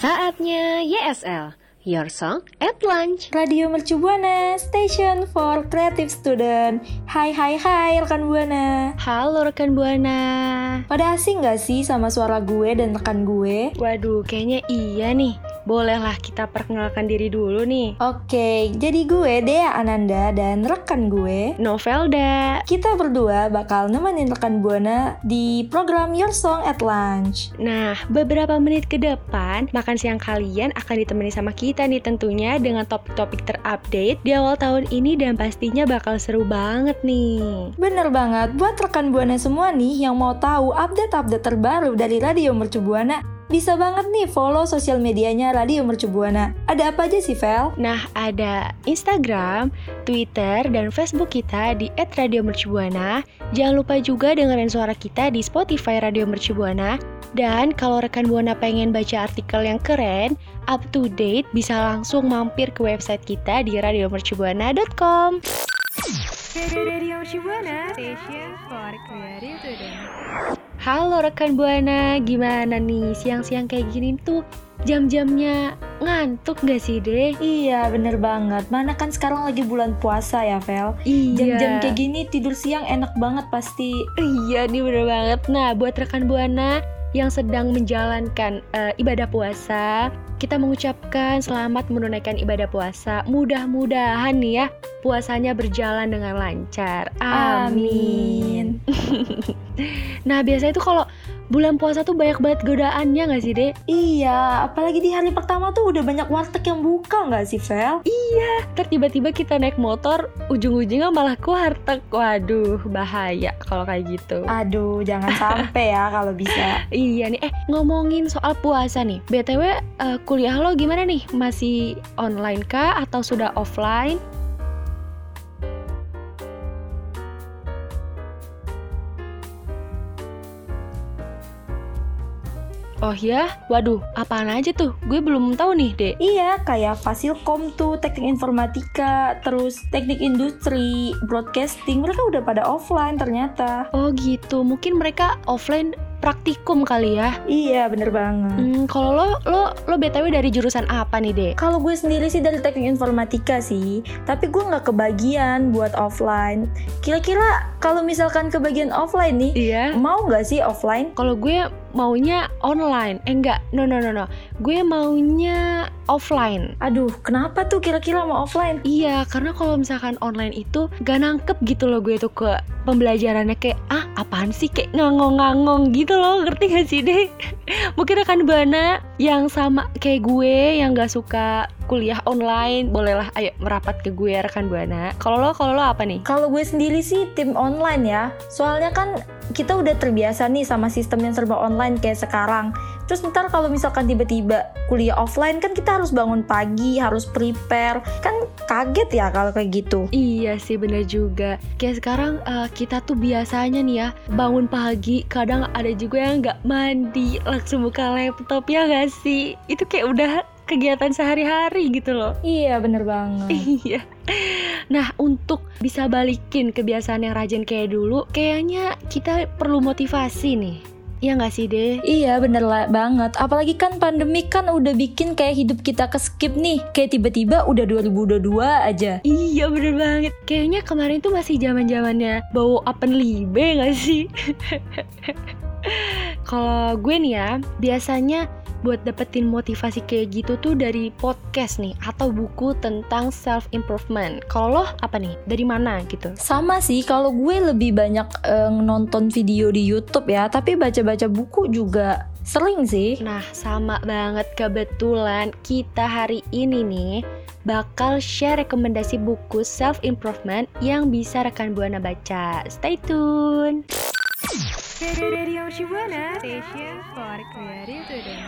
Saatnya YSL, Your Song at Lunch. Radio Mercu Buana, Station for Creative Student. Hai hai hai rekan Buana. Halo rekan Buana. Pada asing gak sih sama suara gue dan rekan gue? Waduh, kayaknya iya nih. Bolehlah kita perkenalkan diri dulu nih. Oke, jadi gue Dea Ananda dan rekan gue Novelda. kita berdua bakal nemenin rekan Buana di program Your Song at Lunch. Nah, beberapa menit ke depan, makan siang kalian akan ditemani sama kita nih tentunya dengan topik-topik terupdate di awal tahun ini dan pastinya bakal seru banget nih. Bener banget, buat rekan Buana semua nih yang mau tahu update-update terbaru dari Radio Mercu Buana, bisa banget nih follow sosial medianya Radio Mercu Buana. Ada apa aja sih, Vel? Nah, ada Instagram, Twitter, dan Facebook kita di @radiomercubuana. Jangan lupa juga dengerin suara kita di Spotify Radio Mercubuana. Dan kalau rekan Buana pengen baca artikel yang keren, up to date, bisa langsung mampir ke website kita di radiomercubuana.com. Halo rekan Buana, gimana nih siang-siang kayak gini tuh jam-jamnya ngantuk gak sih deh? Iya, bener banget. Mana kan sekarang lagi bulan puasa ya, Vel? Iya. Jam-jam kayak gini tidur siang enak banget pasti. Iya nih bener banget. Nah buat rekan buana yang sedang menjalankan eh, ibadah puasa, kita mengucapkan selamat menunaikan ibadah puasa. Mudah-mudahan nih ya puasanya berjalan dengan lancar. Amin. Nah biasanya tuh kalau bulan puasa tuh banyak banget godaannya nggak sih deh? Iya, apalagi di hari pertama tuh udah banyak warteg yang buka nggak sih, Vel? Iya. Ntar tiba-tiba kita naik motor, ujung-ujungnya malah ke warteg. Waduh bahaya kalau kayak gitu. Aduh, jangan sampai ya kalau bisa. Iya nih, eh ngomongin soal puasa nih. BTW eh, kuliah lo gimana nih? Masih online kah atau sudah offline? Oh ya, waduh, apaan aja tuh? Gue belum tahu nih, Dek. Iya, kayak Fasilkom tuh, teknik informatika, terus teknik industri, broadcasting, mereka udah pada offline ternyata. Oh gitu, mungkin mereka offline praktikum kali ya. Iya, bener banget. Hmm, kalau lo lo lo BTW dari jurusan apa nih, Dek? Kalau gue sendiri sih dari teknik informatika sih, tapi gue nggak kebagian buat offline. Kira-kira kalau misalkan kebagian offline nih, Iya. mau nggak sih offline? Kalau gue maunya online. Eh enggak, no no no no. Gue maunya offline. Aduh, kenapa tuh kira-kira mau offline? Iya, karena kalau misalkan online itu gak nangkep gitu loh gue tuh ke pembelajarannya kayak ah apaan sih kayak ngangong-ngangong gitu loh, ngerti gak sih deh? Mungkin rekan Bana yang sama kayak gue yang gak suka kuliah online, bolehlah ayo merapat ke gue rekan Buana. Kalau lo kalau lo apa nih? Kalau gue sendiri sih tim online ya. Soalnya kan kita udah terbiasa nih sama sistem yang serba online kayak sekarang. Terus ntar kalau misalkan tiba-tiba kuliah offline kan kita harus bangun pagi, harus prepare. Kan kaget ya kalau kayak gitu. Iya sih bener juga Kayak sekarang eh, kita tuh biasanya nih ya Bangun pagi kadang ada juga yang nggak mandi Langsung buka laptop ya gak sih Itu kayak udah kegiatan sehari-hari gitu loh. Iya bener banget. Iya. Nah, untuk bisa balikin kebiasaan yang rajin kayak dulu, kayaknya kita perlu motivasi nih. Iya nggak sih, deh? Iya bener lah banget Apalagi kan pandemi kan udah bikin kayak hidup kita ke skip nih Kayak tiba-tiba udah 2022 aja Iya bener banget Kayaknya kemarin tuh masih zaman zamannya Bawa open libe gak sih? Kalau gue nih ya Biasanya buat dapetin motivasi kayak gitu tuh dari podcast nih atau buku tentang self improvement. Kalau lo apa nih? Dari mana gitu? Sama sih, kalau gue lebih banyak uh, nonton video di YouTube ya, tapi baca-baca buku juga sering sih. Nah, sama banget kebetulan kita hari ini nih bakal share rekomendasi buku self improvement yang bisa rekan Buana baca. Stay tune. Student.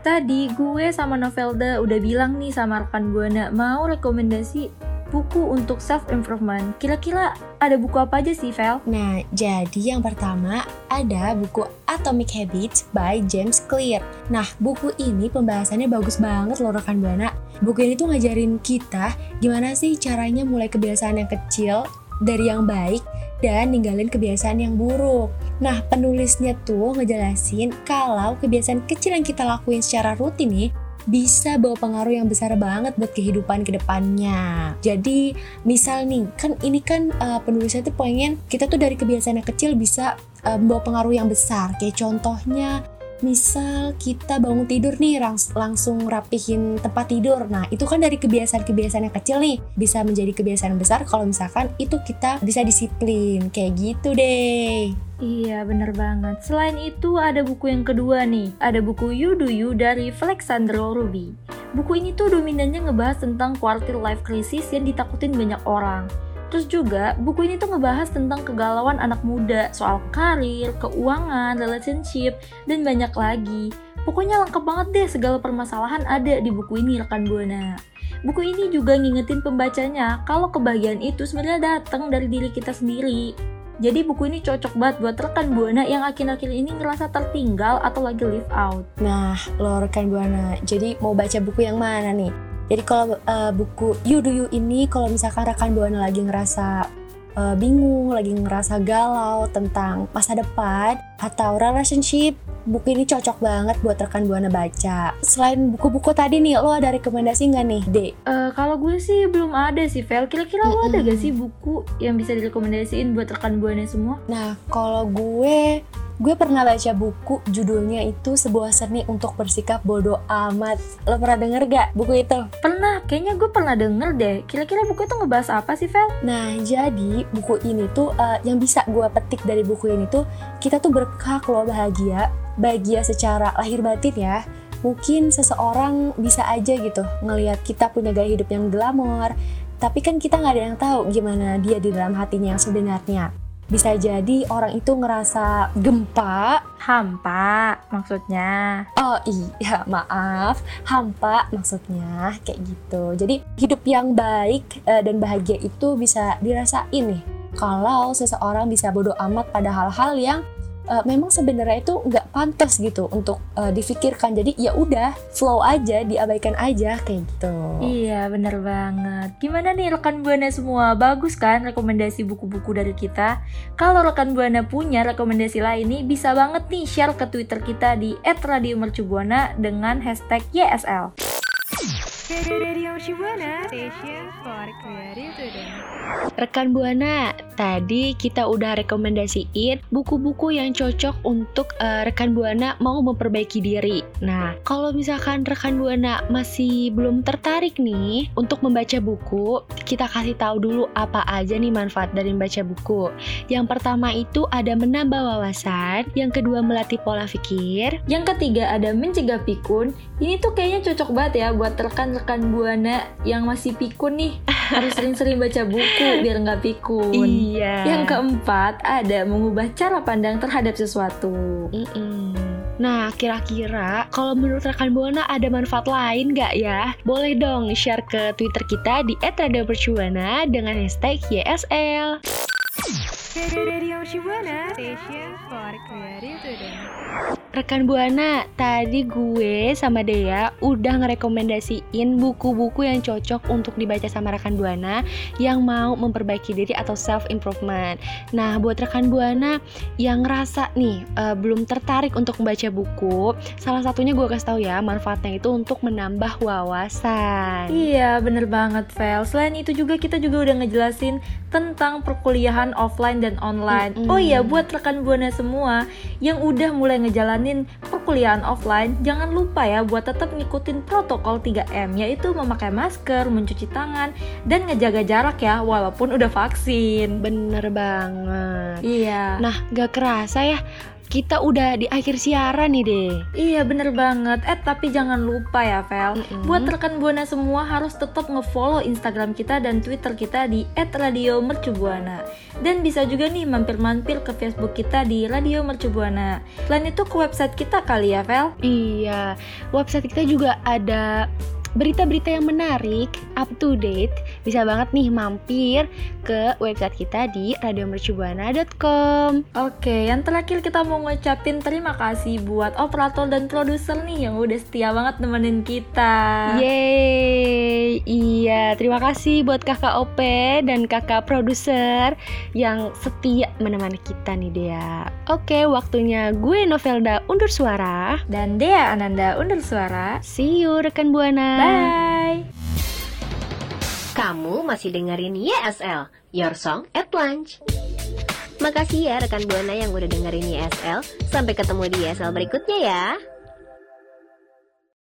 Tadi gue sama Novelda udah bilang nih sama rekan Buana mau rekomendasi buku untuk self improvement. Kira-kira ada buku apa aja sih, Vel? Nah, jadi yang pertama ada buku Atomic Habits by James Clear. Nah, buku ini pembahasannya bagus banget loh rekan Buana. Buku ini tuh ngajarin kita gimana sih caranya mulai kebiasaan yang kecil dari yang baik dan ninggalin kebiasaan yang buruk. Nah, penulisnya tuh ngejelasin kalau kebiasaan kecil yang kita lakuin secara rutin nih bisa bawa pengaruh yang besar banget buat kehidupan ke depannya. Jadi, misal nih, kan ini kan uh, penulisnya tuh pengen kita tuh dari kebiasaan yang kecil bisa uh, membawa pengaruh yang besar. Kayak contohnya misal kita bangun tidur nih langs langsung rapihin tempat tidur. Nah itu kan dari kebiasaan-kebiasaan yang kecil nih bisa menjadi kebiasaan besar kalau misalkan itu kita bisa disiplin. Kayak gitu deh. Iya bener banget. Selain itu ada buku yang kedua nih. Ada buku You Do You dari Alexandro Ruby. Buku ini tuh dominannya ngebahas tentang quarter life crisis yang ditakutin banyak orang Terus juga buku ini tuh ngebahas tentang kegalauan anak muda soal karir, keuangan, relationship, dan banyak lagi. Pokoknya lengkap banget deh segala permasalahan ada di buku ini rekan Buana. Buku ini juga ngingetin pembacanya kalau kebahagiaan itu sebenarnya datang dari diri kita sendiri. Jadi buku ini cocok banget buat rekan Buana yang akhir-akhir ini ngerasa tertinggal atau lagi live out. Nah, lo rekan Buana, jadi mau baca buku yang mana nih? Jadi kalau uh, buku You Do You ini kalau misalkan rekan buana lagi ngerasa uh, bingung, lagi ngerasa galau tentang masa depan atau relationship, buku ini cocok banget buat rekan buana baca. Selain buku-buku tadi nih, lo ada rekomendasi nggak nih, Dek? Uh, kalau gue sih belum ada sih, Vel. Kira-kira lo ada gak sih buku yang bisa direkomendasiin buat rekan buana semua? Nah, kalau gue Gue pernah baca buku judulnya itu sebuah seni untuk bersikap bodoh amat. Lo pernah denger gak buku itu? Pernah, kayaknya gue pernah denger deh. Kira-kira buku itu ngebahas apa sih, Vel? Nah, jadi buku ini tuh uh, yang bisa gue petik dari buku ini tuh kita tuh berhak lo bahagia, bahagia secara lahir batin ya. Mungkin seseorang bisa aja gitu ngelihat kita punya gaya hidup yang glamor, tapi kan kita nggak ada yang tahu gimana dia di dalam hatinya yang sebenarnya bisa jadi orang itu ngerasa gempa. Hampa maksudnya? Oh iya maaf. Hampa maksudnya kayak gitu. Jadi hidup yang baik uh, dan bahagia itu bisa dirasain nih. Kalau seseorang bisa bodoh amat pada hal-hal yang uh, memang sebenarnya itu nggak pantas gitu untuk uh, difikirkan. Jadi ya udah flow aja diabaikan aja kayak gitu. Iya bener banget. Gimana nih rekan buana semua? Bagus kan rekomendasi buku-buku dari kita? Kalau rekan buana punya rekomendasi lain nih bisa banget nih share ke twitter kita di @radiomercubuana dengan hashtag YSL Rekan Buana, tadi kita udah rekomendasiin buku-buku yang cocok untuk uh, rekan Buana mau memperbaiki diri. Nah, kalau misalkan rekan Buana masih belum tertarik nih untuk membaca buku, kita kasih tahu dulu apa aja nih manfaat dari membaca buku. Yang pertama itu ada menambah wawasan, yang kedua melatih pola pikir, yang ketiga ada mencegah pikun. Ini tuh kayaknya cocok banget ya buat rekan rekan buana yang masih pikun nih harus sering-sering baca buku biar nggak pikun. Iya. Yang keempat ada mengubah cara pandang terhadap sesuatu. Mm-mm. Nah, kira-kira kalau menurut rekan Buana ada manfaat lain nggak ya? Boleh dong share ke Twitter kita di @radiopercuana dengan hashtag YSL. Radio Shibuana, station for creative student. Rekan Buana, tadi gue sama Dea udah ngerekomendasiin buku-buku yang cocok untuk dibaca sama rekan Buana yang mau memperbaiki diri atau self improvement. Nah, buat rekan Buana yang ngerasa nih eh, belum tertarik untuk membaca buku, salah satunya gue kasih tahu ya manfaatnya itu untuk menambah wawasan. Iya, bener banget, Vel. Selain itu juga kita juga udah ngejelasin tentang perkuliahan offline dan online. Mm-mm. Oh iya, buat rekan Buana semua yang udah mulai ngejalanin perkuliahan offline, jangan lupa ya buat tetap ngikutin protokol 3M, yaitu memakai masker, mencuci tangan, dan ngejaga jarak ya, walaupun udah vaksin. Bener banget. Iya. Nah, gak kerasa ya, kita udah di akhir siaran nih deh. Iya bener banget. Eh tapi jangan lupa ya Vel. Mm-mm. Buat rekan Buana semua harus tetap ngefollow Instagram kita dan Twitter kita di @radiomercubuana. Dan bisa juga nih mampir-mampir ke Facebook kita di Radio Mercubuana Selain itu ke website kita kali ya Vel. Iya, website kita juga ada berita-berita yang menarik, up to date. Bisa banget nih mampir ke website kita di radiomercubuana.com. Oke yang terakhir kita mau ngucapin terima kasih buat operator dan produser nih Yang udah setia banget nemenin kita Yeay, iya terima kasih buat kakak OP dan kakak produser yang setia menemani kita nih Dea. Oke, waktunya gue Novelda undur suara. Dan Dea Ananda undur suara See you rekan Buana. Bye Kamu masih dengerin YSL, Your Song at Lunch. Makasih ya rekan Buana yang udah dengerin YSL. Sampai ketemu di YSL berikutnya ya.